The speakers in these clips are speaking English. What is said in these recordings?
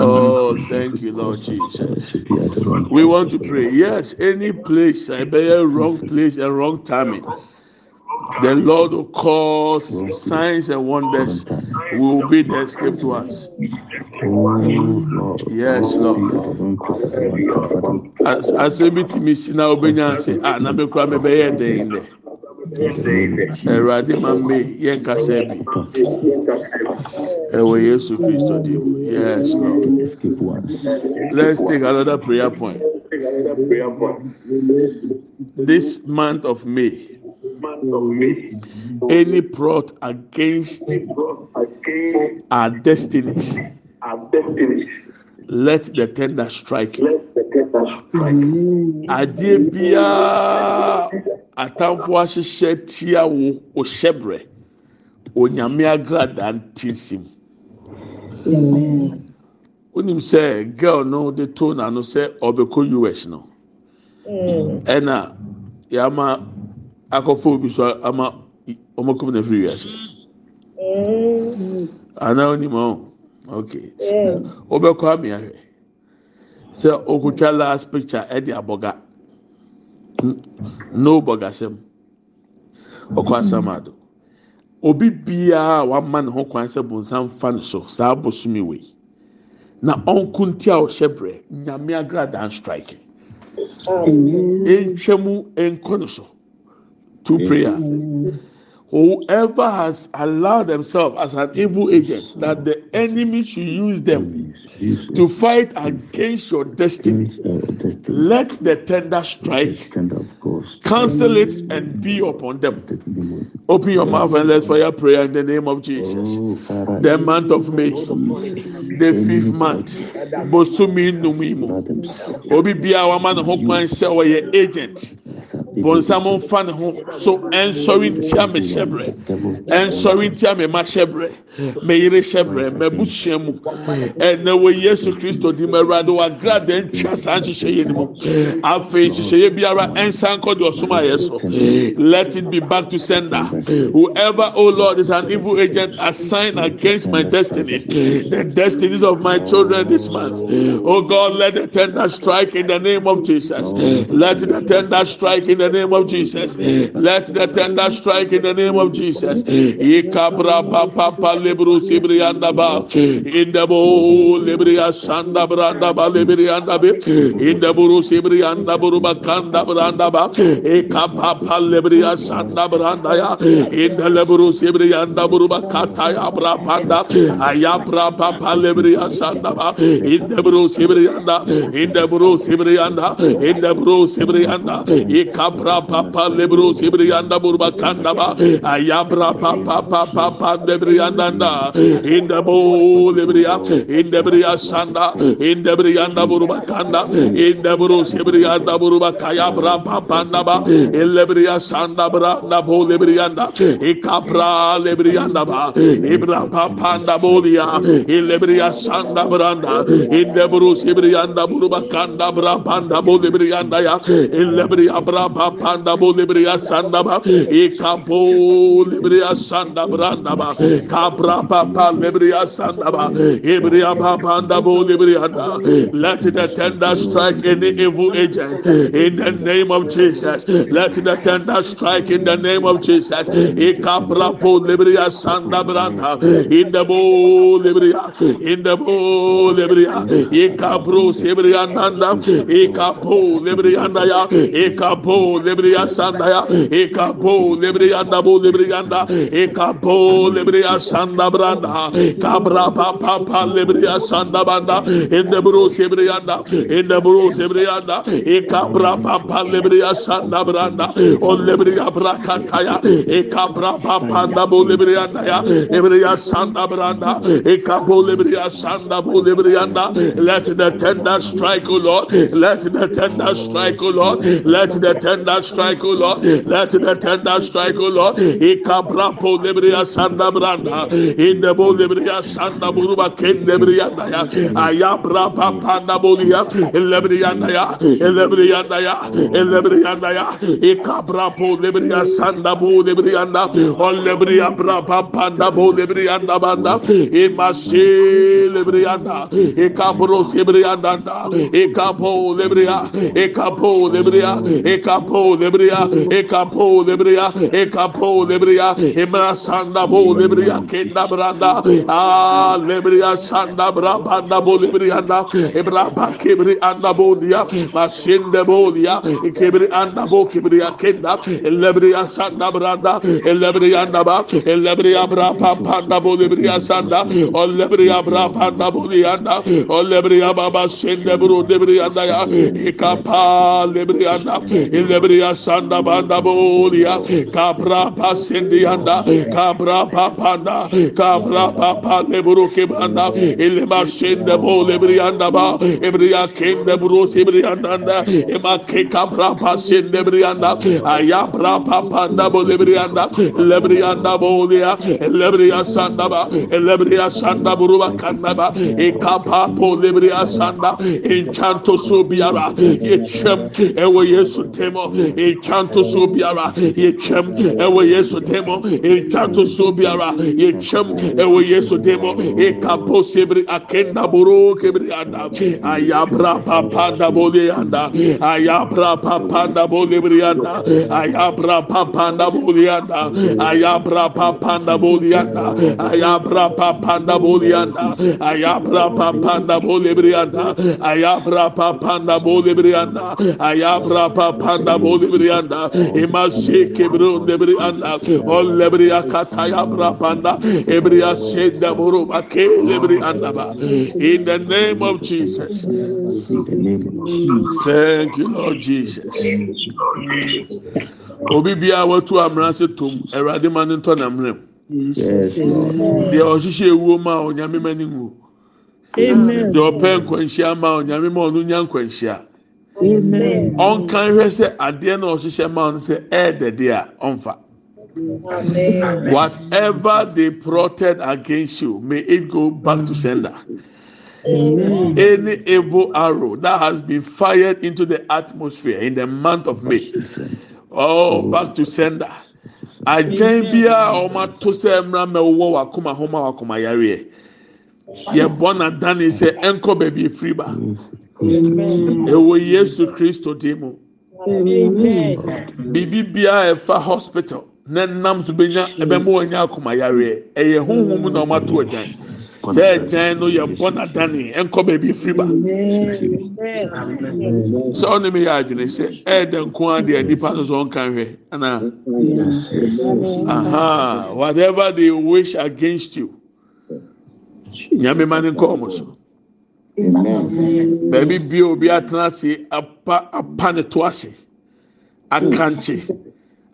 Oh, thank you, Lord Jesus. We want to pray. Yes, any place, I be a wrong place and wrong timing. The Lord will cause signs and wonders will be the escape to us. Yes, Lord. As as ebi ti mi si na obenya se ah na me kura me bɛ yɛ den dɛ. Ɛwurade ma me yɛ nkasa bi. Ɛwɔ Yesu Kristo di mu. Yes, Lord. Let's take another prayer point. This month of May. Any plot against our destinies, let the tender strike. Adeɛ biara atamfo ahyehyɛ tia wo o hyɛbrɛ onyame agrada ntinsim. Wonim sɛ girl no de to n'ano sɛ ɔbɛkɔ US no. Ɛna yama akɔfo obi so ama wɔn kɔm na firi wiase. Ana onim ɔn? Okay wobɛkɔ ami ahwɛ sɛ okutwa last picture ɛde abɔga no bɔgasɛm ɔkɔ asamado obi biara a wama ne ho kwan sɛ bonsam fa ne so saa bosomi wei. Na ɔnko nti a ɔhyɛ brɛ nyame agradan strike. Ntwa mu nkɔ ne so. Two prayers. Whoever has allowed themselves as an evil agent, that the enemy should use them to fight against your destiny, let the tender strike, of course cancel it, and be upon them. Open your mouth and let's fire prayer in the name of Jesus. The month of May, the fifth month, Bosumi Numimu, Obi Bia Waman Hokman Sewaye agent. Bɔnsam nfa ne ho. So ɛnsɔre ntia me hyɛbrɛ ɛnsɔre ntia me ma hyɛbrɛ me yere hyɛbrɛ mɛbusua mu. Ɛnna wɔ yesu kristo di ma awurade wa grada ntwa saa nhyehyɛ yɛ ne mu. Afei nhyehyɛ yɛ biara ɛnsan kɔ de ɔsom ayɛ so. Let it be back to sender. Whoever oh lord is an evil agent assigned against my destiny. The destinies of my children this month. Oh god let the tender strike in the name of jesus. Let the tender strike in the name of Jesus. Let the tender strike in the name of Jesus. In the. In the buru sibrianda buru bakanda ya. In the bra panda. Ayabra papa libria sanda ba. In the buru sibrianda. In the buru sibrianda. In the buru sibrianda. Ayabra papa lebro sibriyanda burba kandaba. Ayabra papa papa pandebriyanda. İndebo lebriya. İndebriya sanda. İndebriyanda burba kanda. in de buru İndebro sibriyanda burba kayabra papandaba. Elebriya sanda branda bo lebriyanda. İkapra lebriyanda ba. İbra papanda bolia. İlebriya sanda branda. İndebro sibriyanda burba kanda bra panda bo lebriyanda ya. İlebriya bra panda bo libria sanda ba. E kapo libria sanda branda ba. Kabra papa libria sanda ba. Ebria panda bo libria let the tender strike any evil agent in the name of Jesus. Let the tender strike in the name of Jesus. E kabra po libria sanda branda. In the bo libria. In the bo libria. E kabro sebria nanda. E kapo libria ya. E libria sanda ya ekapo lebrianda bo lebrianda ekapo lebria sanda branda kabra papa pa lebria sanda banda the bro sebrianda in the bro sebrianda ekabra papa lebria sanda branda on lebria brakataya ekabra papa da bo lebrianda ya ebria sanda branda ekapo lebria sanda bo lebrianda. Let the tender strike o lord. Let the tender strike o lord. Let the tender tender strike, O Lord. Let the tender strike, O Lord. Ikabra po lebria sanda branda. In the bo lebria sanda buruba ken lebria ya. Ayabra panda bolia. Lebria ya. Lebria ya. Lebria ya. Ikabra po lebria sanda bo lebria anda. O lebria bra panda bo lebria anda banda. Imasi lebria anda. Ikabro lebria anda. Ikapo lebria. Ekapo lebria. Ekapo lebria. Ekapo lebria. Ekapo lebria. Emra sanda bo lebria kenda branda. Ah lebria sanda bra banda bo lebria anda. Ebra ba kebri anda bo dia. Masinde bo dia. Kebri anda bo kebri kenda. Lebria sanda branda. Lebria anda ba. Lebria bra pa panda bo lebria sanda. O lebria bra panda bo dia anda. O lebria baba sinde bro lebria anda ya. Ikapa lebria anda. Lebriya Sanda Banda Bolia, Cabra Pasendianda, Cabra Papanda, Cabra Papa Leburuke Banda, Elema Shende Bo Lebrianda Ba, Ebria Kim de Brus Ebrianda, Ema Ke Cabra Pasende Brianda, Ayabra Papanda Bo Lebrianda, Lebrianda Bolia, Lebriya Sanda Ba, Lebriya Sanda Buruba Kandaba, Ekapa Po Sanda, Enchanto Subiara, Echem, Ewe Yesu Temo, Enchanto so biara. Yechem ewe Yesu temo. Enchanto so biara. Yechem ewe Yesu temo. Ekapo sebri akenda buru kebri anda. Ayabra papanda boli anda. Ayabra papanda boli brianda. Ayabra papanda boli anda. Ayabra papanda boli anda. Ayabra papanda boli anda. Ayabra papanda boli brianda. Ayabra papanda boli brianda. Ayabra papanda bolibri anda imashi kebru debri anda olebri akata ya brapanda ebri asheda buru akelebri anda ba. In the name of Jesus. Thank you Lord Jesus. Obi bia watu amranse tum erade ma ne ntɔ na mmerɛ deɛ ɔhyehyɛ ewuo ma onyame ma ne ngu deɛ ɔpɛ nkwanhyia ma onyame ma ɔno nya nkwanhyia. Ɔnka nhwɛ sɛ adeɛ na ɔhyehyɛ ma ɔno sɛ ɛɛdɛde a ɔmfa. Whatever they plotted against you, may it go back to sender. Any evil arrow that has been fired into the atmosphere in the month of May, oh, back to sender. Agyan bi a wɔn ato sɛ mmara ma ɛwɔ wakoma homa wakoma yareɛ. Yɛbɔ n'adane sɛ ɛnkɔ baabi efiri ba. Ɛwɔ Yesu Kristo dim mu. Biribi biara ɛfa hospital na nam so benya ɛbɛma wɔn nya akoma yareɛ. Ɛyɛ huhum na wɔn ato agyan. Sɛ agyan no yɛbɔ n'adane ɛnkɔ baabi efiri ba. Sɛ ɔne mi yɛ adwene sɛ ɛɛdɛ nko adeɛ nipa nso ɔnka hwɛ ana. Aha, whatever they wish against you. Nyame ma ne nkɔɔ mo so. Baabi bia obi atena ase apa apa ne to ase. Akankye.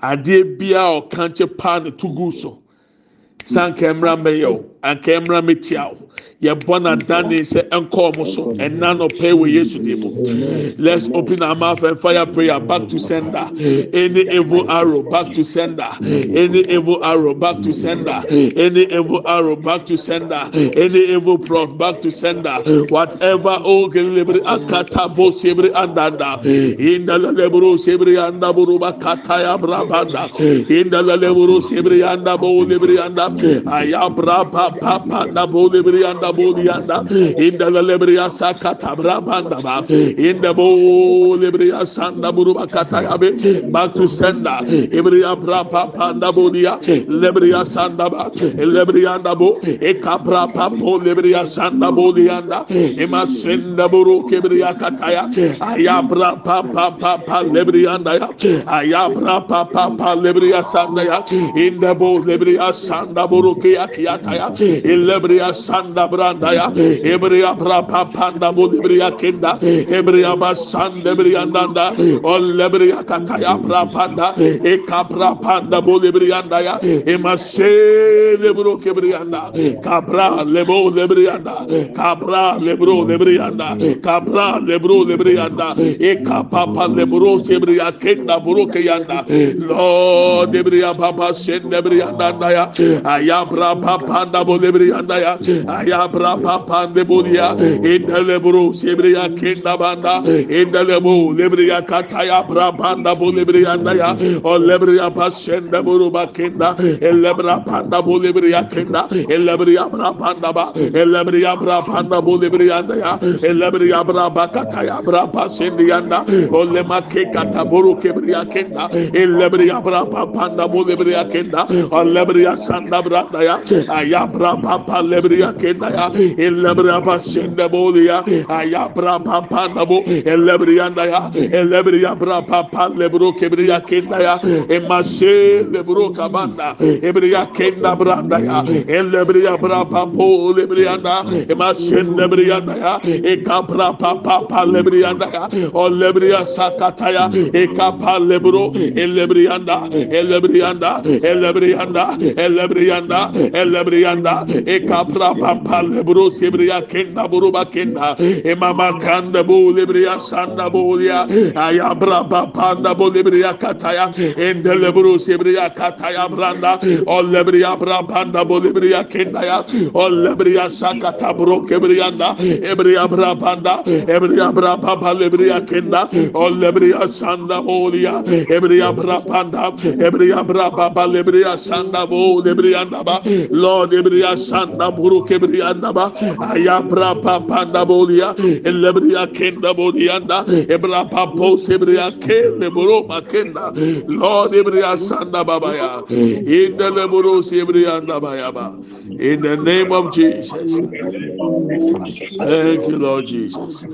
Adeɛ bia a ɔkankye pa ne to gu so. Sanka mmra mbɛyɛ o, anka mmra mbɛtia o. Yɛbɔ n'adane sɛ ɛnkɔɔ mo so, ɛna nɔpɛ wɔ Yesu dim mu. Let's open our mouth and fire prayer back to sender. Any evil arrow back to sender. Any evil arrow back to sender. Any evil arrow back to sender. Any evil plot back to sender. Whatever oh gelibri akata bo sebri andanda. Inda lebro sebri anda buruba kataya brabanda. Inda lebro sebri anda bo lebri anda. Ayabra pa pa pa na bo lebri anda bolianda in the lebria sakata brabanda ba in the bolebria sanda buruba katayabe back to senda ebria brapa panda bolia lebria sanda ba lebria anda bo e kapra papo lebria sanda bolianda e masenda buru kebria kataya ayabra papa papa lebria anda ya ayabra papa papa lebria sanda ya in the bolebria sanda buru kia kia taya lebria sanda bra branda ya ebriya prapa panda bulibriya kenda ebriya basan lebriya danda ol lebriya kataya prapanda e kapra panda bulibriya da ya e masse lebro kebriya da kapra lebo lebriya da kapra lebro lebriya da kapra lebro lebriya da e kapapa lebro sebriya kenda buruke yanda lord ebriya papa sen lebriya da ya ayabra papa da bu bulibriya da ya kapra papande bodia indele bro sebriya kenda banda indele bo lebriya kataya prapanda bo lebriya daya o lebriya pasende bro bakenda elebra panda bo lebriya kenda elebriya prapanda ba elebriya prapanda bo lebriya daya elebriya braba kataya braba sendi yanda o lema ke kataburu kebriya kenda elebriya braba panda bo lebriya kenda o lebriya sanda branda ya ayabra papa lebriya kenda ya elebra basende bolia aya bra pampa nabo elebri anda ya elebri ya bra pampa lebro kebri ya kenda ya emashe lebro kabanda ebri ya kenda branda ya elebri ya bra pampo lebri anda emashe lebri anda ya ekapra pampa pa lebri anda ya o lebri ya sakata ya ekapa lebro elebri anda elebri anda elebri anda elebri anda elebri anda ekapra pampa lebro sebriya kenda buruba kenda. Emama kanda bu lebriya sanda bu ya ayabra panda bu lebriya kataya. Ende lebro sebriya kataya branda. O lebriya bra panda bu lebriya kenda ya o lebriya sakata bro kebriyanda ebriya bra panda. Ebriya bra papa lebriya kenda. O lebriya sanda bu ya ebriya bra panda. Ebriya bra papa lebriya sanda bu lebriya ba. Lord ebriya sanda buru kebriya ayabra elebria kenda bodianda ebra papo sebria makenda lord ebria anda baya ba in the name of jesus. Thank you lord jesus.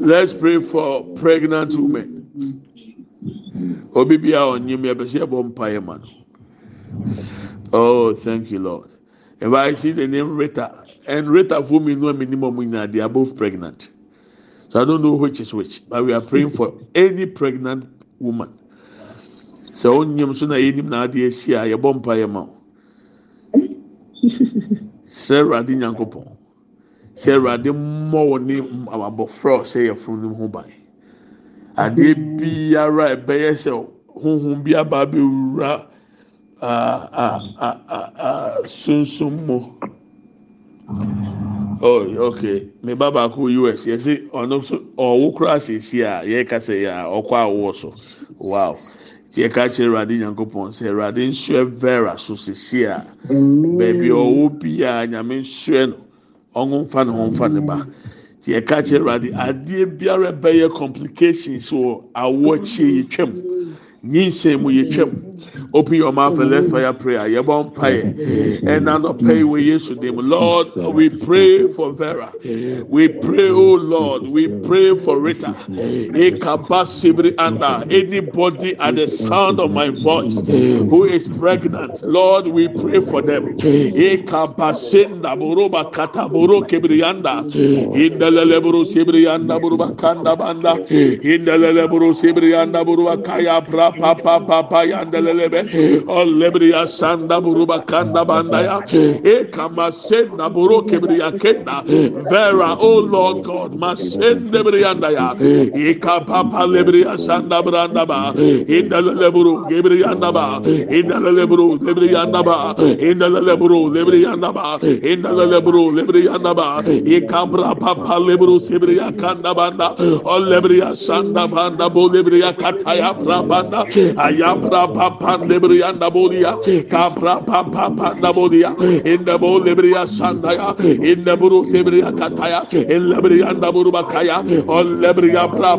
Let's pray for pregnant women. Oh thank you lord if i see the name rita. And rita for me no minimum they are both pregnant. So i don't know which is which but we are praying for any pregnant woman. Sɛ onyim so na yɛnim na ade esi a yɛbɔ mpaeɛ ma o. Sɛ ɛwurade nyankopɔn sɛ ɛwurade mmɔ wɔ ne abɔfra a ɔsɛ yɛ funu ne ho ban. Adeɛ biara ɛbɛyɛ sɛ honhom bi aba abɛwura sunsun mu oh okay. Me ba baako us yɛsi ɔno nso ɔwɔ kura asiesie a yɛka sɛ yɛ a ɔkɔ awoɔ so wow. Yɛka kyerɛ awurade nyankopɔn sɛ awurade nsuo vera so siesie a beebi ɔwɔ biara nyame nsuo no ɔmo nfa ne ho nfa ne ba yɛka kyerɛ awurade adeɛ biara bɛyɛ complications wɔ awoɔ akyie yɛ twam nyinsɛn mu yɛ twam open your mouth and let's fire prayer. Yɛbɔ mpaeɛ ɛna nɔpɛ yi wɔ yesu dim lord we pray for vera. We pray oh lord we pray for rita. Anybody at the sound of my voice who is pregnant lord we pray for them. Ekaba senda buruba kataburu kibriyanda indalele buru buruba kanda banda. Buruba kaya yandelelebe olebriya sanda buruba kanda banda ya e kama senda buru kibriya kenda. Vera oh lord god masende briyanda ya e kapa pa lebriya sanda branda ba indalele buru kibriyanda ba indalele buru lebriyanda ba indalele buru lebriyanda ba indalele buru lebriyanda ba e kabra pa pa lebru sibriya kanda banda. Olebriya sanda banda bo lebriya kataya brabanda ayabra papa pande brianda kapra pa pa panda bolia sandaya. İn buru lebria kataya. İn lebrianda buruba kaya on lebria pra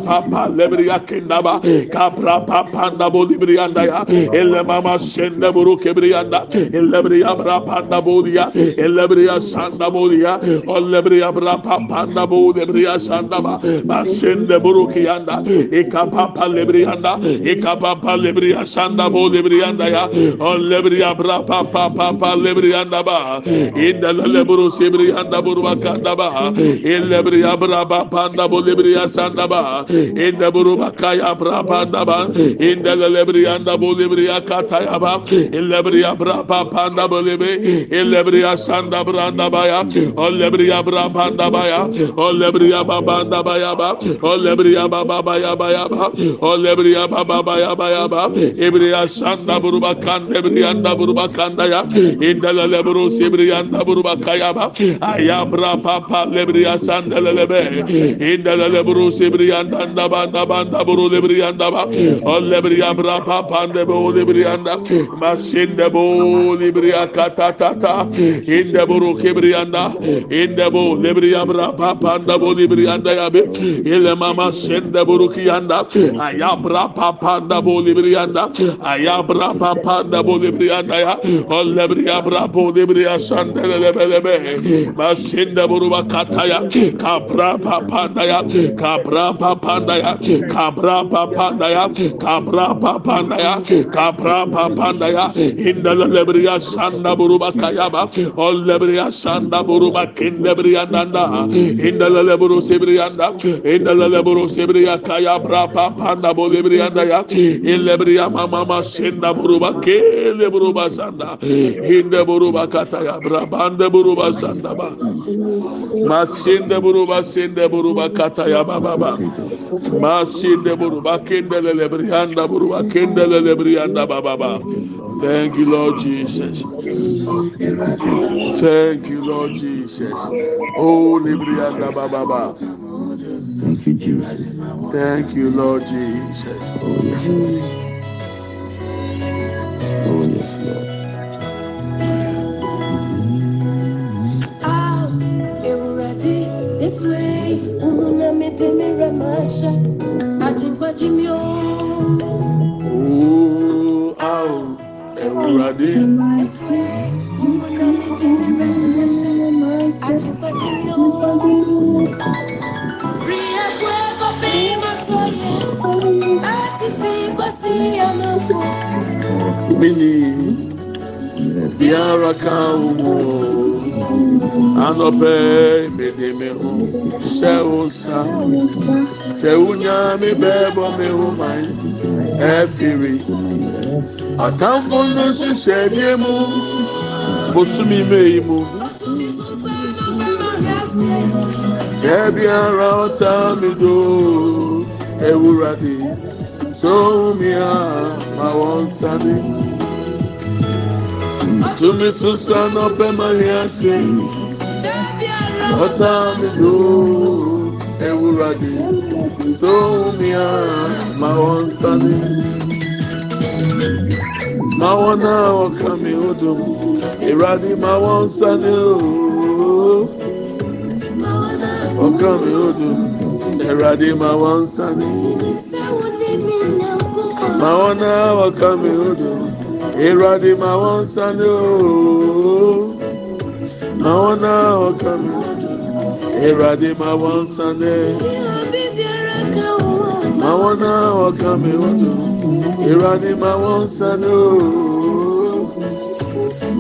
kendaba kapra pa panda boli brianda ya in le buru kebrianda in lebria pra panda bolia in lebria sanda bolia on lebria pra pa panda buru kianda ikapa pa lebrianda ikapa pa lebria ko oh, lebri anda ya on lebri abra pa pa pa pa lebri anda ba in da lebru sebri anda buru bakanda ba in lebri abra ba pa anda bo lebri asanda ba in da buru bakaya abra pa anda ba in da lebri anda bo lebri akata ya ba in lebri abra pa pa anda bo lebri in lebri asanda bra anda ba ya on oh, lebri abra pa anda ba ya on oh, lebri ababa anda ba ya ba on lebri ababa ba ya ba ya ba on lebri ababa ba ya ba ya ba ebriya sanda buruba kanda ebriyanda buruba kanda ya. İndala lebru sibriyanda buruba kaya ba. Ayabra papa lebriya sanda lebe indala lebru sibriyanda anda banda banda buru lebriyanda ba. O lebriya bra papa ande bo lebriyanda. Masinde bo lebriya kata tata inde buru kibriyanda. İnde bo lebriya bra papa anda bo lebriyanda ya be. İle mama sinde buru kiyanda. Ayabra papa anda bo lebriyanda. Ayabra Yabra papanda bolebriyanda ya. Olebriya brabo lebriya sandelebelebe. Masinda buruba kataya. Kabra papanda ya. Kabra papanda ya. Kabra papanda ya. Kabra papanda ya. Kabra papanda ya. İndelebriya sanda buruba kayaba. Olebriya sanda buruba kindebriyanda. İndeleburu sebriyanda. İndeleburu sebriya kaya brapa panda bolebriyanda ya. İlebriya mamamas senda buruba kele buruba sanda hinde buruba kataya brabande buruba sanda ba. Masinde buruba sinde buruba kataya baba ba. Masinde buruba kendele lebriyanda buruba kendele lebriyanda baba ba. Thank you lord jesus. Thank you lord jesus. Oh lebriyanda baba ba. Thank you, Jesus. Thank you, Lord Jesus. Oh, yeah. This way, umuna mi de mi rẹ máa ṣe, àjìgbájí mi ó. oh ao ewurade This way, umuna mi de mi rẹ máa ṣe, àjìgbájí mi ó. Rí ẹgbẹ́ kọfí máa tó yẹ, láti fi sí àná fún. mini biara ka mu anɔpɛ mede me ho hyɛ wo nsa sɛ wonya me bɛɛbɔ me ho man ɛfiri atamfo no nhyehyɛdeɛ mu bosome mei mu. Da biara ɔta me do ewurade so mi a ma wɔn nsane tumi soso n'ọbẹ mari ase. Ọta mi do ewurade tó mi a ma wọn nsani ma wọn náà ọkà mi ó dùn ewurade ma wọn nsani ooo ọkà mi ó dùn ewurade ma wọn nsani ma wọn náà ọkà mi ó dùn. Ìrọ̀dì ma wọ́n ooo. Ma wọn wọ ká mi ìrọ̀dì ma wọ́n sáré. Ma wọn wọ ká mi odò, ìrọ̀dì ma wọ́n ooo.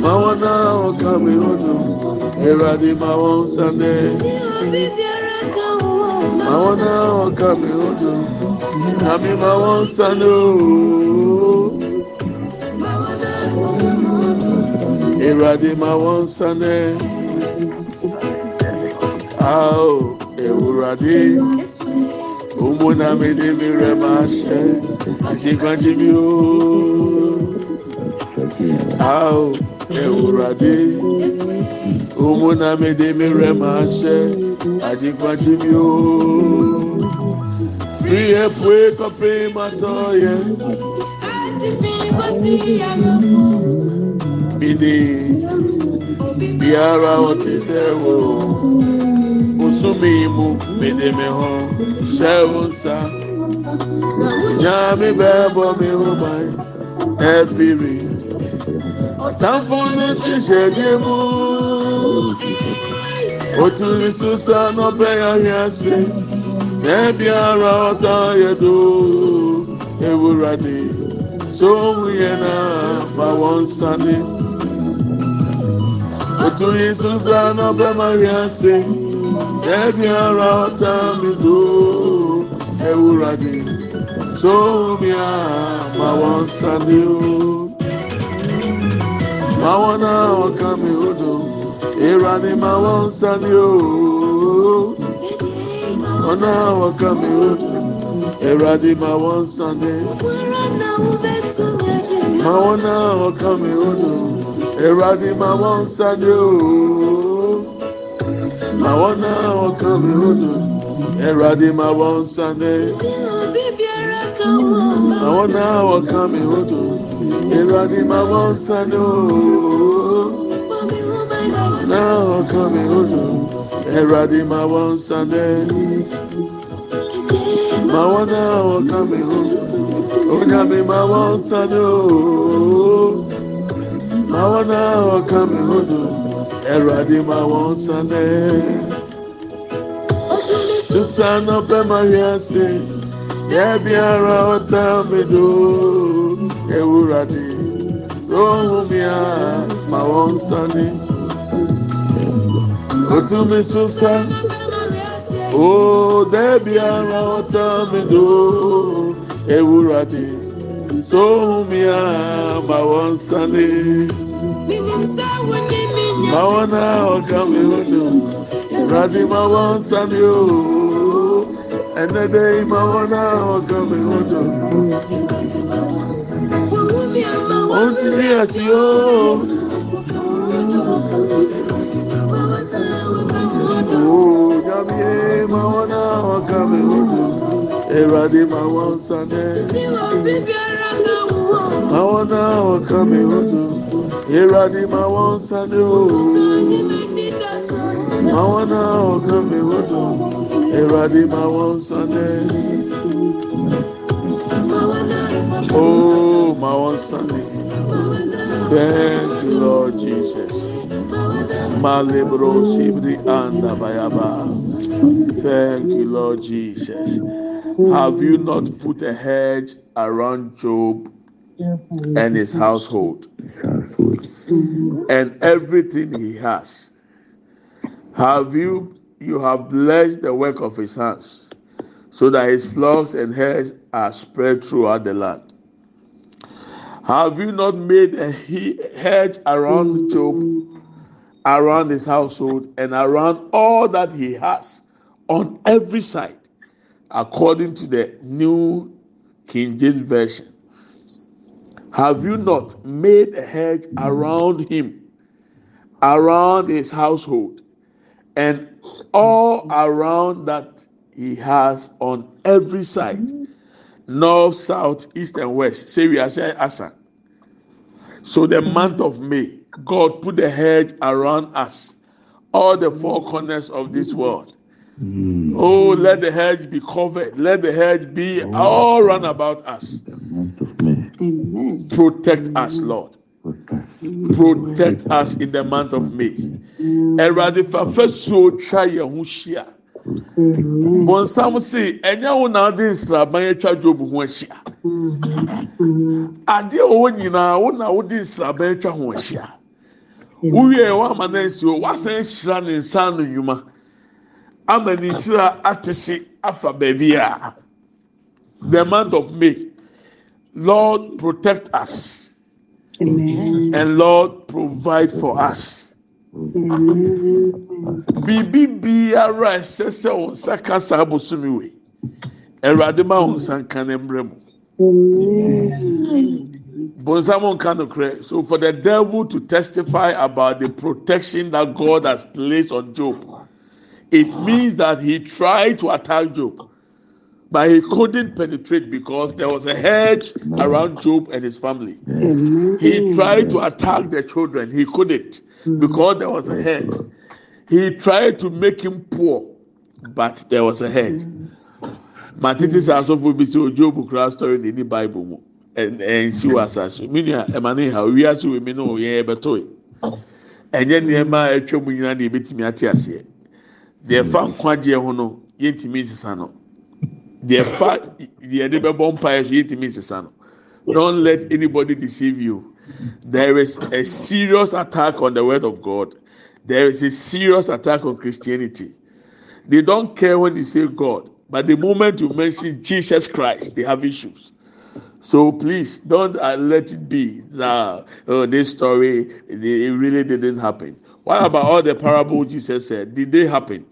Ma wọn wọ ká mi odò, ìrọ̀dì ma wọ́n sáré. Ma wọn wọ ká mi odò, kàmi ma wọ́n ooo. Ewurade ma wọn sanẹ. Ao Ewurade, òmu na mi ni mi rẹ̀ máa ṣẹ, àjẹgbàjẹ mi o. Ao Ewurade, òmu ni mi rẹ̀ máa ṣẹ, àjẹgbàjẹ mi o. Fi ẹ̀fọ́ ẹ̀kọ́ pé màtọ́ fi sí. midi biara ɔte sɛ wo bosome mu mede me ho hyɛ wo nsa nyame bɛbɔ me ho man ɛfiri ɔtamfo ne hyehyɛdeɛ mu otumi so sa na ɔbɛyɛ ahwease na biara ɔta yɛ do ewurade so ohun yɛ na ma wɔn nsa otu náà bẹ́ẹ̀ máa rí àṣẹ ẹbí ara ọ̀tá mi dò. Ewúrà dé. So ohun mi à ma wọn sani o. Ma wọn náà ọkàn mi ò dùn. Ìrà ni ma wọn sani o. Wọn náà ọkàn mi ò dùn. Ìrà ni ma wọn sani ma wọn náà ọkàn mi ò dùn Ewurade ma wɔn nsa ooo. Ma wɔn a wɔka mi ho do. Ewurade ma wɔn nsa. Ma wɔn a wɔka mi ho do. Ewurade ma wɔn nsa de ooo. Na wɔka mi ho do. Ewurade ma wɔn nsa de. Ma wɔn a wɔka mi ho do. Onyame ma wɔn nsa ooo ma wɔn a wɔka me ho do ɛwurade ma wɔn nsane sisa n'ɔbɛ ma hwɛ ase yɛbiara ɔta me do ɛwurade ohun mi a ma wɔn nsane otumi sisa ooo dɛbiara ɔta me do ɛwurade. So me ama one sunny. Mawana ọ̀kàwé ọ̀nà, Radi Mawa Nsàmì ooo, ẹ̀nẹ́dẹ́ Mawana ọ̀kàwé ọ̀nà. Ó ti rí àti ooo. Ooo, Yàmíye Mawana ọ̀kàwé ọ̀nà, Radi Mawa Nsàmì. Mawana ọ̀kàwé ọ̀nà. Wọ́n sani. Ìrọ̀lẹ́ mà wọ́n sani o. Àwọn náà ọ̀gá mi ò dùn. Mà wọ́n sani. Oh, my one Sunday. Thank you, Lord Jesus. Malebro sibri anda bayaba. Thank you, Lord Jesus. Have you not put a hedge around Job and his household and everything he has? Have you you have blessed the work of his hands, so that his flocks and herds are spread throughout the land? Have you not made a he- hedge around Job, around his household, and around all that he has on every side, according to the New King James Version? Have you not made a hedge around him, around his household, and all around that he has on every side? north, south, east, and west. Say we are saying Asa. So the month of May, God put a hedge around us, all the four corners of this world. Oh, let the hedge be covered. Let the hedge be all round about us. Protect us, Lord. Protect us in the month of May. Ẹ̀rọ̀dì fàfẹ́sùn ọ̀twa yẹn ho ṣíà. Bọ̀nsam sè ẹ̀nyẹ́ wọn náà di nsiraban ẹ̀twa Job ho ẹ̀ṣíà. Adeɛ a wɔwɔ nyinaa wọn náà wɔdi nsiraban ɛtwa ho ɛhyia. Wúwìẹ̀ wọ́n ama náà nsi o, w'asan ahyira ne nsa ano nnwuma. Ama ne nhyira ate se afa baabi a. The month of May. Lord protect us. Amen. and Lord provide for us. biribi biara a ɛsɛ sɛ wɔn nsa ka saa abosomi wei awurade ma wɔn nsa nka ne mmerɛ mu bonsam nka no korɛ so for the devil to testify about the protection that god has placed on job it means that he tried to attack job but he couldn't penetrate because there was a hedge around job and his family. He tried to attack the children. He couldn't because there was a hedge. He tried to make him poor but there was a hedge. Matete sɛ asɔfo bi sɛ ojobu kura story na ɛni bible mu. Ɛn ɛnsi wɔ asase mi nua ɛma ne ha owiase wɔ mi no yɛn ɛbɛtɔ yi ɛnyɛ nneɛma atwa mu nyinaa na ebɛtumi ate aseɛ deɛ fa nkwagyeɛ ho no yɛntumi nsesa no deɛ fa deɛ de bɛbɔ mpa ɛso yɛtumi nsesa no don't let anybody deceive you there is a serious attack on the word of God there is a serious attack on Christianity they don't care when you say God but the moment you mention Jesus Christ they have issues. So please don't uh, let it be that oh, this story it really didn't happen. What about all the parables Jesus said? Did they happen?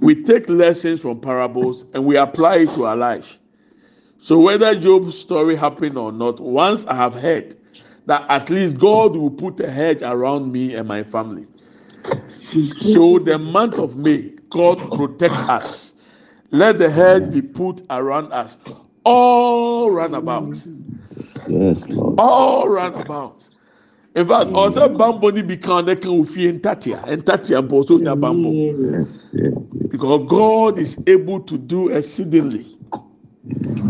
We take lessons from parables and we apply it to our life. So whether Job's story happened or not, once I have heard that at least God will put a hedge around me and my family. So the month of May, God protect us. Let the hedge be put around us all round about. Yes, Lord. All round about. In fact, also bamboo ni bi kan ne kan ofie ntatia, ntatia mpo so nya yes. Because God is able to do exceedingly,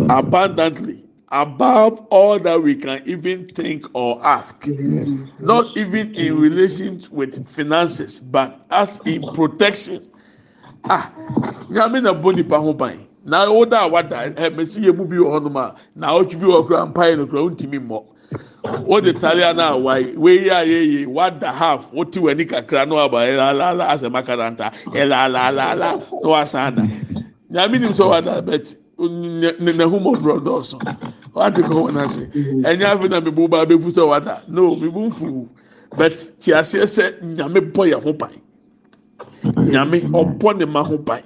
abundantly, above all that we can even think or ask. Not even in relation with finances, but as in protection. Ah, nyame na bɔ nipa ho ban. Na wo da a wada ɛ mesi yɛ mu bi wɔ hɔnom a na ɔtwi bi wɔ kura mpaeɛ no kura ntumi mmɔ. Wode talia na awai wei a yeye wada half wote w'ani kakra na waba ɛlaala asɛ makaranta ɛlaalaala na wasan da. Nyame nim sɛ wada bɛt ne ne ho mɔborɔ dɔɔso. Wate kɔ wɔn ase. Ɛnyɛ afi na mebu ba abefu sɛ wada. No mebu nfu. But ti aseɛ sɛ nyame bɔ yɛn ho ban. Nyame ɔbɔ ne ma ho ban.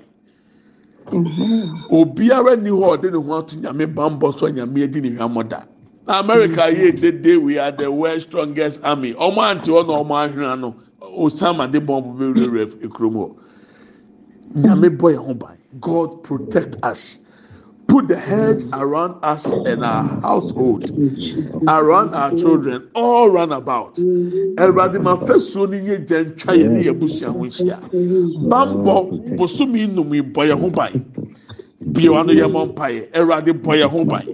obiara ni hɔ ɔde ne ho ato nyame bambɔ so nyame adi ne hwamɔ da na america yɛ dede we are the world strongest army. Ɔmo ante hɔ na ɔmo ahwena no osama de bɔmbu bɛwurawura ekurom hɔ nyame bɔ yɛn ho ban god protect us. Put the hedge around us and our household. Around our children. All round about. Ɛwurade ma fɛsuo ni yɛ gya ntwa yɛn ne yɛ busua ho nhyia bambɔ bosomi nnum yi bɔ yɛn ho ban bia no yɛ mɔ mpaeɛ ɛwurade bɔ yɛn ho ban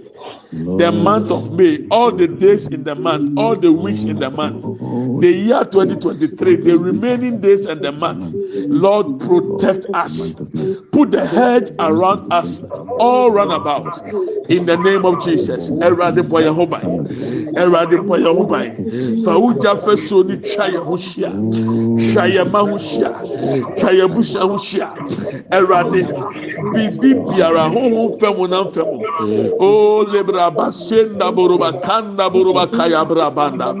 the month of may all the days in the month all the weeks in the month the year 2023 the remaining days and the month lord protect us. Put the hedge around us all round about in the name of jesus. Fa twa yɛn ma ho hyia ɛwurade biribi biara ahohom fɛm na nfɛm o oh, lebra rabasenda buruba kanda buruba kaya brabanda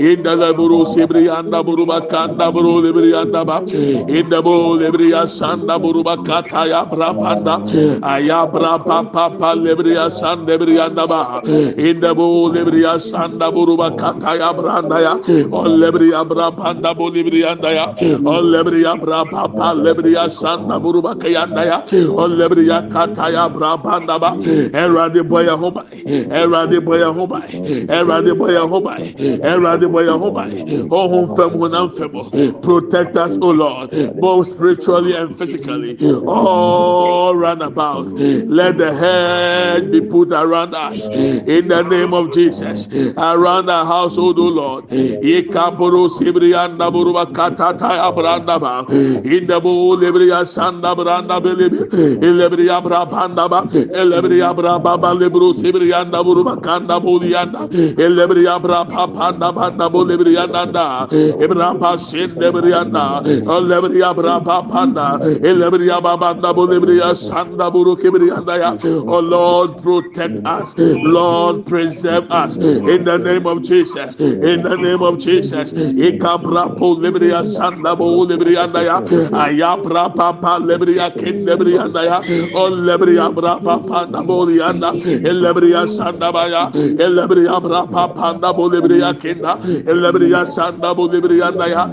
inda la buru sibri anda buruba kanda buru libri anda ba. İnda bu libri asanda buruba kata ya brabanda aya braba papa libri asanda libri anda ba. İnda bu libri asanda buruba kata ya branda ya. O libri brabanda bu libri anda ya. O libri braba papa libri asanda buruba kaya anda ya. O libri kata ya brabanda ba. Erade boya homai erade bɔyɛ ho ban erade bɔyɛ ho ban erade bɔyɛ ho ban ɔhun fɛm honam fɛm protect us o lord both spiritually and physically. All round about. Let the hedge be put around us. In the name of jesus. Around our household o lord. Ikaburu sibriyanda buruba katata abranda ba. Indabu libriya sanda branda belibi. Ilibriya brabanda ba. Ilibriya brababa sibriyanda buruba kanda buliyanda elebriya brapa panda panda bulibriyanda da ibrapa sinde briyanda elebriya brapa panda elebriya babanda bulibriya sanda buru kibriyanda ya. Oh lord protect us. Lord preserve us. In the name of jesus. In the name of jesus. Ikabra bulibriya sanda bulibriyanda ya. Ayabra papa lebriya kindebriyanda ya. Oh lebriya brapa panda buliyanda elebriya sanda baya bulibriya kinda elebriya sanda ya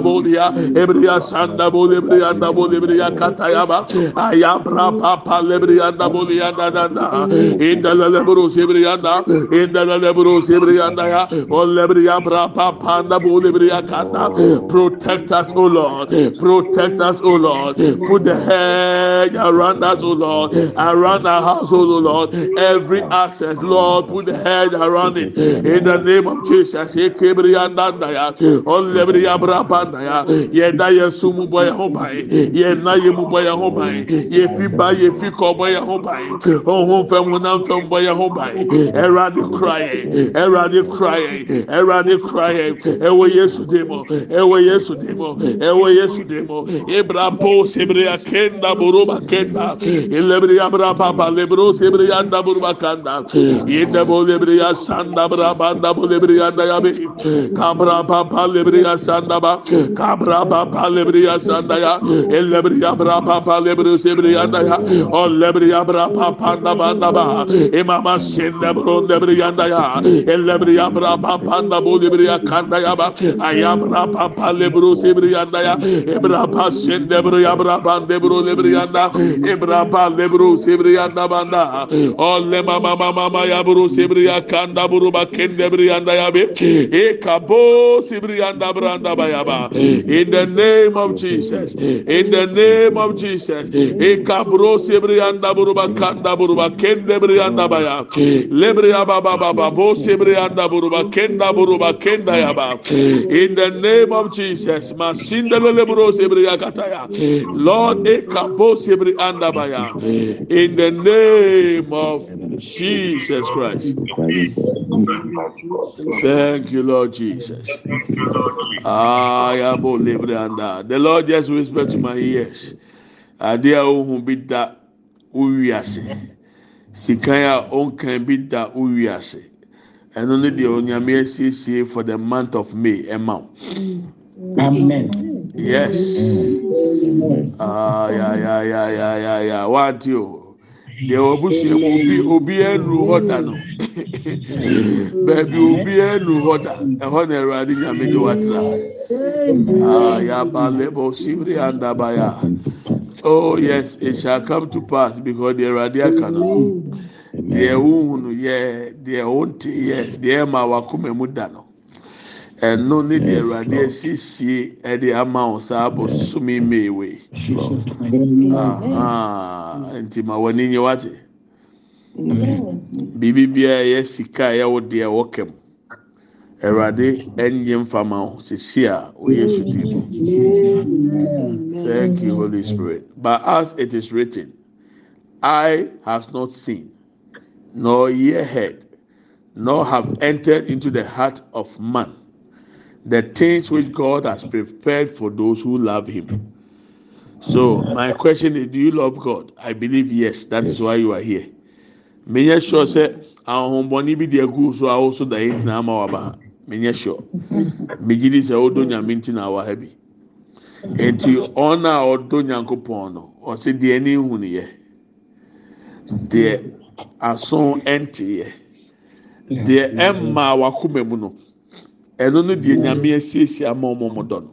buliya ebriya sanda ba ayabra papa lebriya da buliya da da da indala lebru sibriya da indala lebru sibriya da ya bulibriya kanda protect us o lord Protect us, O Lord. Put the hedge around us, O Lord. Around our household, O oh Lord. Every asset, Lord, put the hedge around it. In the name of Jesus. Yɛda yɛ so mu bɔ yɛn ho ban yɛna yɛ mu bɔ yɛn ho ban yɛfi ba yɛfi kɔ bɔ yɛn ho ban ɔho fɛn honam fɛn bɔ yɛn ho ban ɛwurade kura yɛn ɛwurade kura yɛn ɛwurade kura yɛn ɛwɔ yesu de mu ɛwɔ yesu de mu ɛwɔ yesu de mu ebra po sebere akenda boroba kenda elebere abra papa lebro sebere anda boroba kanda. Yenda bo lebere ya sanda bra banda bo lebere anda yabe kabra papa lebere ya sanda ba. Kabra papa lebere ya sanda ya. Elebere ya bra papa lebere sebere anda ya. O lebere ya bra papa anda banda ba imama sende bro lebere anda ya. Elebere ya bra papa anda bo lebere ya kanda ya ba. Ayabra papa lebro sebere anda ya. Ebra pa sende bro ya bra bande bro lebere anda ebra pa lebro sebriya dabanda. Olle mama mama ya buru sebriya kanda buru bakende brianda ya be. E kabo sebriya branda bayaba in the name of Jesus. In the name of Jesus. E kabro sebriya buru bakanda buru bakende brianda baya lebriya baba baba bo sebriya buru bakenda buru bakenda ya ba. In the name of Jesus. Masindele lebro sebriya kataya. Lord e kabo sebriya andabaya in the name of Jesus Christ Thank you, Lord Jesus. Ah, bo lebre anda. The Lord just whispered to my ears. Ade a ohun bi da uwi ase. Sikan a onkan bi da uwi ase. Ɛno ne deɛ onyame asiesie for the month of May ɛma wo. Amen. Yes. Ah, ya ya ya ya ya ya. Wati o. Deɛ wabusua mu obi obi enu hɔ da no. Baabi obi enu hɔ da. Ɛhɔ na Awurade nyame de watra. Ah, ya ba lebo sibiri ya. Oh yes, it shall come to pass because the Awurade aka no. Deɛ wohunu yɛ, deɛ wonte yɛ, deɛ ɛma wakoma mu da no. Ɛno ne deɛ awurade asiesie ɛde ama wo saa bosome meewe Jesus' name. nti ma w'ani nye wate biribi biara ɛyɛ sika a ɛyɛ wo deɛ wɔkɛm awurade ɛnye mfama wo. Sisi a oyɛ sudi mu. Thank you holy spirit. But as it is written eye has not seen nor ear heard nor have entered into the heart of man the things which God has prepared for those who love Him. So, my question is Do you love God? I believe yes. That is why you are here. Menya sure say, ahomboni bi de gu so awo so da yin na ama wa ba. Menya sure. Mejidi se odo nyame nti na wa ha bi. Enti ona odo nyankopon no, o se de ani hu ne ye. De aso enti ye. De emma wa kuma mu ɛno no deɛ nyame asiesie ama ɔmo ɔmo dɔ no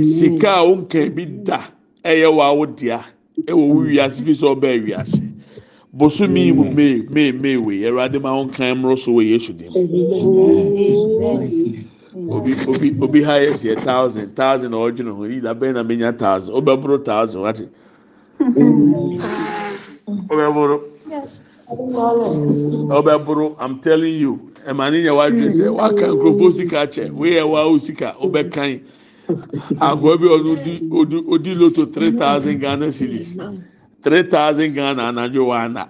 sika a wonka bi da ɛyɛ wɔ awodea ɛwɔ wo wiase fi sɛ ɔbɛɛ wiase. Bosomi mu mee mee mee wei. Ɛwurade ma wonka mmoro so wɔ yesu dim. Obi obi obi ha yɛ si thousand thousand a ɔdwene ho. Yi da bɛn na menya thousand? Ɔbɛboro thousand wate. Ɔbɛboro. Ɔbɛboro i'm telling you ɛma ne nyɛ wadwene sɛ waka nkurɔfoɔ sika kyɛ wei yɛ wa o sika ɔbɛkan agorɔ bi ɔno odi odi odi loto three thousand ghana cedis three thousand ghana anadwo wana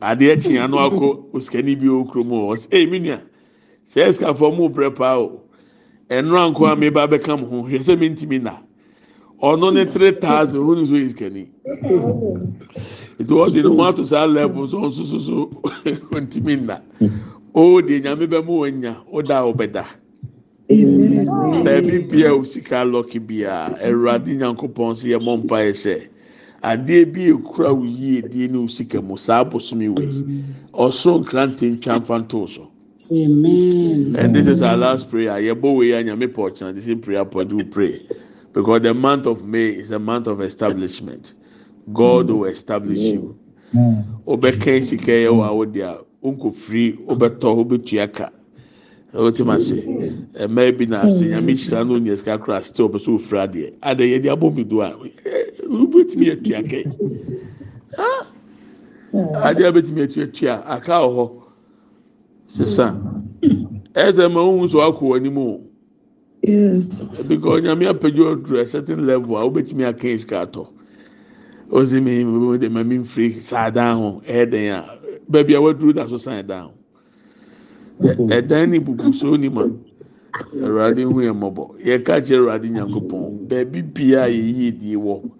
adeɛ kyea no akɔ osikani bi wɔ kurom hɔ ɔsɛ ɛyɛ mi nua sɛ ɛsikafoɔ mu brɛ paa o. Ɛnura nko mi ba bɛka mo ho hwɛ sɛ mi ntumi na. Ɔno ne three thousand wɔn nso yɛ sikani ètò ɔdi ne ho ato saa level so nso so so ntumi na Oh, o de nyame bɛ mu wɔn nya o da o bɛ da baabi bia o sika lɔki bia ɛwurade nyankopɔn si yɛ mɔ mpa yɛ sɛ adeɛ bi ekura o yie die ne o sika mu saa bosomi wei ɔso nkrante ntwa nfa nto so. Amen. And this is our last prayer. Yɛbɔ wei a nyame pɔ ɔkyena the same prayer point we pray because the month of May is a month of establishment. God will establish you. Obɛka sika yɛ wɔ awo deɛ wonkɔfiri wobɛtɔ wobɛtua ka wotim ase mmaa bi na sɛ nyame hyira no onya sika koraa still pɛ sɛ ofira adeɛ adɛ yɛde abɔ mi do a wobɛtumi atua kɛ adeɛ a wobɛtumi atuatua aka wɔ hɔ sesa ɛyɛ sɛ ma wohu so wakɔ w'anim o because nyame apagya ɔduru a certain level a wobɛtumi aka sika atɔ ozimi mami mfiri saa dan ho ɛyɛ den a baabi a waduru da so dan ho ɛdan ne bubu so ni ma awurade hu yɛ mmɔbɔ yɛka kyerɛ awurade nyankopɔn baabi bia a yɛyi die wɔ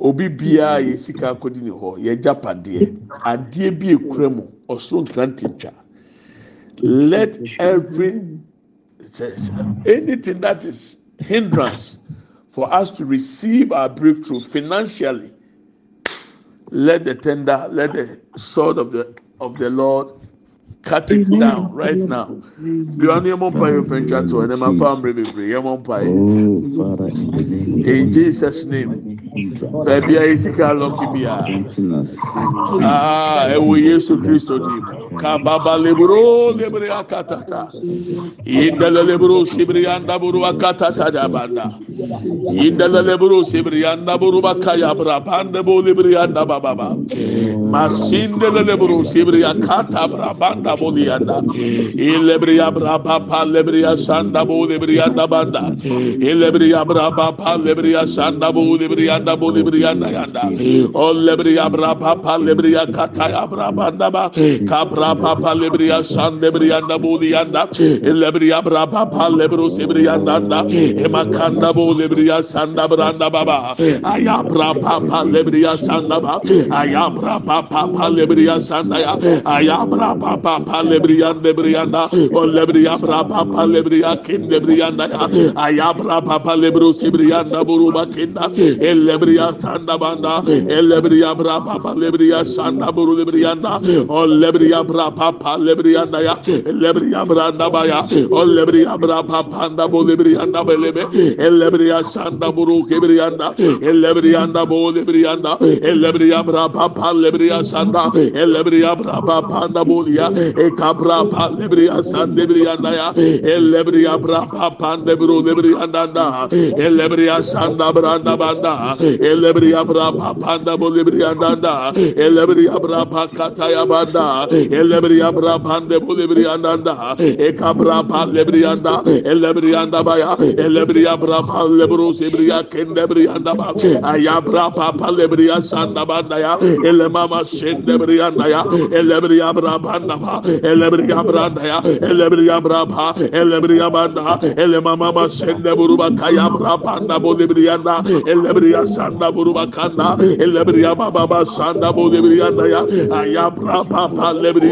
obi bia a yɛ sika akɔdi ne hɔ yɛgya padeɛ adeɛ bi ekura mu ɔsoro nkrante twa let every anything that is hindrance for us to receive our breakthrough financially let the tender, let the sword of the of the Lord cut it down right now. In Jesus' name. Baabi a yi sika lɔki bi a. Ah, ɛwɔ Yesu Kristo to mu. kababa lebro lebre akatata indele lebro sibriyanda buru akatata da banda indele lebro sibriyanda buru bakaya brabanda bo lebriyanda bababa masinde lebro sibriya kata brabanda bo liyanda. İlebriya brababa lebriya sanda bo lebriyanda banda ilebriya brababa lebriya sanda bo lebriyanda bo lebriyanda yanda o lebriya brababa lebriya kata brabanda ba kabra rapa palebriya san lebriyanda buliyanda lebriya brapa palebro sebriyanda emakanda bu lebriya sanda branda baba aya brapa palebriya sanda ba aya brapa palebriya sanda ya aya brapa palebriya lebriyanda o lebriya brapa palebriya kim lebriyanda ya aya brapa palebro sebriyanda buruba kinda lebriya sanda banda lebriya brapa palebriya sanda buru lebriyanda o lebriya lebra papa lebrianda ya lebrianda baya o lebrianda papanda bo lebrianda belebe ellebriya sanda buru kebrianda ellebrianda bo lebrianda ellebriya bra papa lebriya sanda ellebriya bra papanda bolia e kapra pa lebriya sande brianda ya ellebriya bra papanda buru lebrianda da ellebriya sanda branda banda ellebriya bra papanda bo lebrianda da ellebriya bra pakata ya banda elebriya brabande bulebriyanda da ekabra lebriyanda elebriyanda baya elebriya braba lebro sebriya kendebriyanda ba ayabra papa lebriya sanda banda ya elemama şendebriyanda ya elebriya brabanda ba elebriya branda ya elebriya braba elebriya banda elemama şende buruba kaya brabanda bulebriyanda elebriya sanda buruba kanda elebriya baba sanda bulebriyanda ya ayabra papa lebriya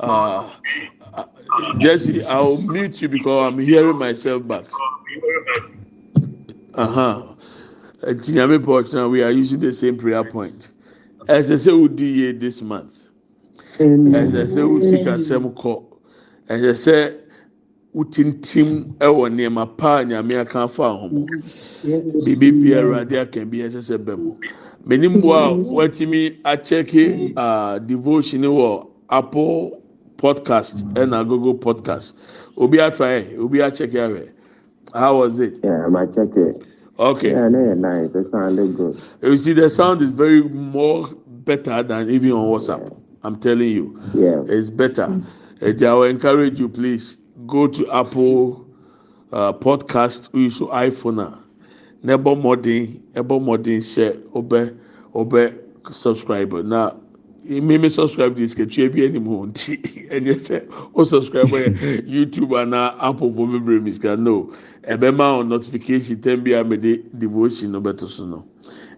uh, uh, Jesse I'll mute you because I'm hearing myself back. Uh-huh. Nti nyame pa ɔkyerɛ we are using the same prayer point. Ɛsɛ sɛ wodi yie this month. Ɛsɛ sɛ wosi kasɛm kɔ. Ɛsɛ sɛ wotintim ɛwɔ nneɛma pa a nyame aka afa ho biribi biara awurade aka bi ɛsɛ sɛ bɛ mu menim bo a watumi akyɛke uh, devotion wɔ apple podcast ɛna google podcast obi atry obi akyɛke ahwɛ how was it Yeah, I might check it. okay Yeah, no, yeah, nice. It sounded good. you see the sound is very more better than even on whatsapp i'm telling you Yeah. it's better. And I will encourage you, please go to Apple uh, Podcast. We use iPhone. a, Na ɛbɔ mmɔden, ɛbɔ mmɔden sɛ ɔbɛ ɔbɛ subscribe. Na mímí subscribe di siketua bi anim ho nti ɛnyɛ sɛ o subscribe yɛ YouTube ana Apple fo bebree mi sika no. Ɛbɛma on notification tɛn bi a mɛ de devotion no bɛto so no.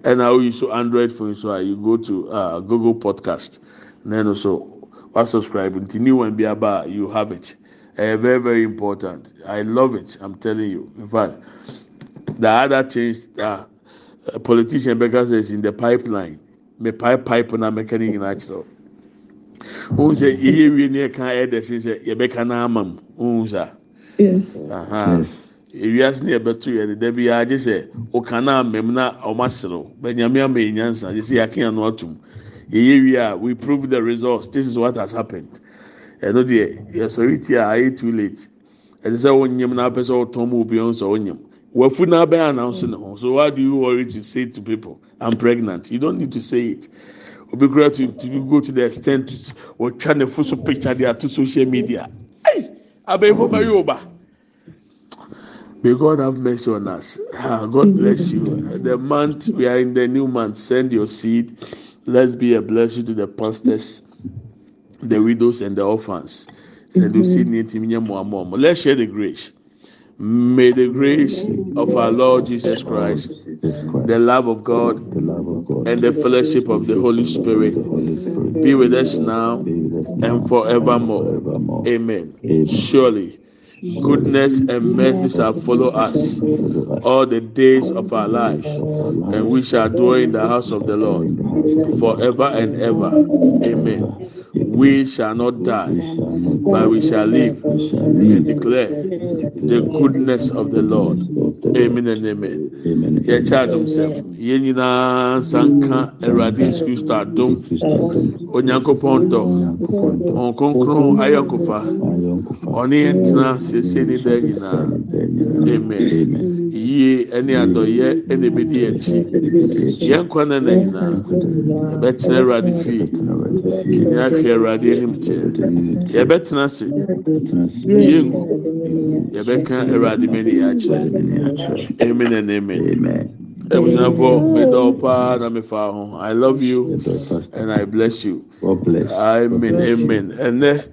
Ɛna o use Android phone so a you go to uh, Google Podcast. Na ɛno so wa subscribe. Nti new one bi aba you have it. Uh, very very important. I love it i'm telling you. In fact the other things that a politician because is in the pipeline me pipe pipe na mechanic in actual ohun sɛ yeye wie ne ɛka ɛyɛ dɛ sin sɛ yɛbɛka na ama mu ohun sa Yes. aha. Ewiase ne yɛbɛto yɛ deda bi agye sɛ ɔka na ama mu na ɔmo aserew bɛnyame ama yɛ nyansa agye sɛ yɛaka yɛn no atum yeye wie a we prove the results. This is what has happened. Ɛno deɛ yɛsɔre ti a ayɛ too late. Ɛte sɛ wonyam na apɛ sɛ ɔtɔn mu obi ɔn sɛ onyam wafu na abɛn announce ne ho so why do you worry to say to people i'm pregnant you don't need to say it obi kura to to go to the extent to wɔtwa ne fo so picture de ato social media ɛy abɛnfo bɛyɛ o ba. May God have mercy on us. Ah, God bless you. The month we are in the new month, send your seed. Let's be a blessing to the pastors, the widows, and the orphans. Send your seed. near Tim Nyamuamomo. Let's share the grace. May the grace of our Lord Jesus Christ, the love of God, and the fellowship of the Holy Spirit be with us now and forevermore. Amen. Surely, goodness and mercy shall follow us all the days of our lives, and we shall dwell in the house of the Lord forever and ever. Amen. We shall not die, but we shall live and declare the goodness of the Lord. Amen and amen. Yɛkyɛ adom sɛ yɛn nyinaa nsa nka Awurade Yesu Kristo adom, Onyankopɔn dɔ, Wɔn kronkron ayɔnkofa, ɔne yɛn tena siesie ne da nyinaa. Amen. Yie ɛne adɔyɛ ɛna ebedi yɛn akyi. Yɛn nkwa na na nyinaa yɛbɛtena Awurade fie. Yɛn ahwɛ Awurade anim teɛ. Yɛbɛtena ase. Yɛngu. Yɛbɛka Awurade mani yɛ akyerɛ. Amen and amen. Amen. Ebusuafo, mi paa na mi ho. I love you and I bless you. God bless. Amen. Amen. Ɛnɛ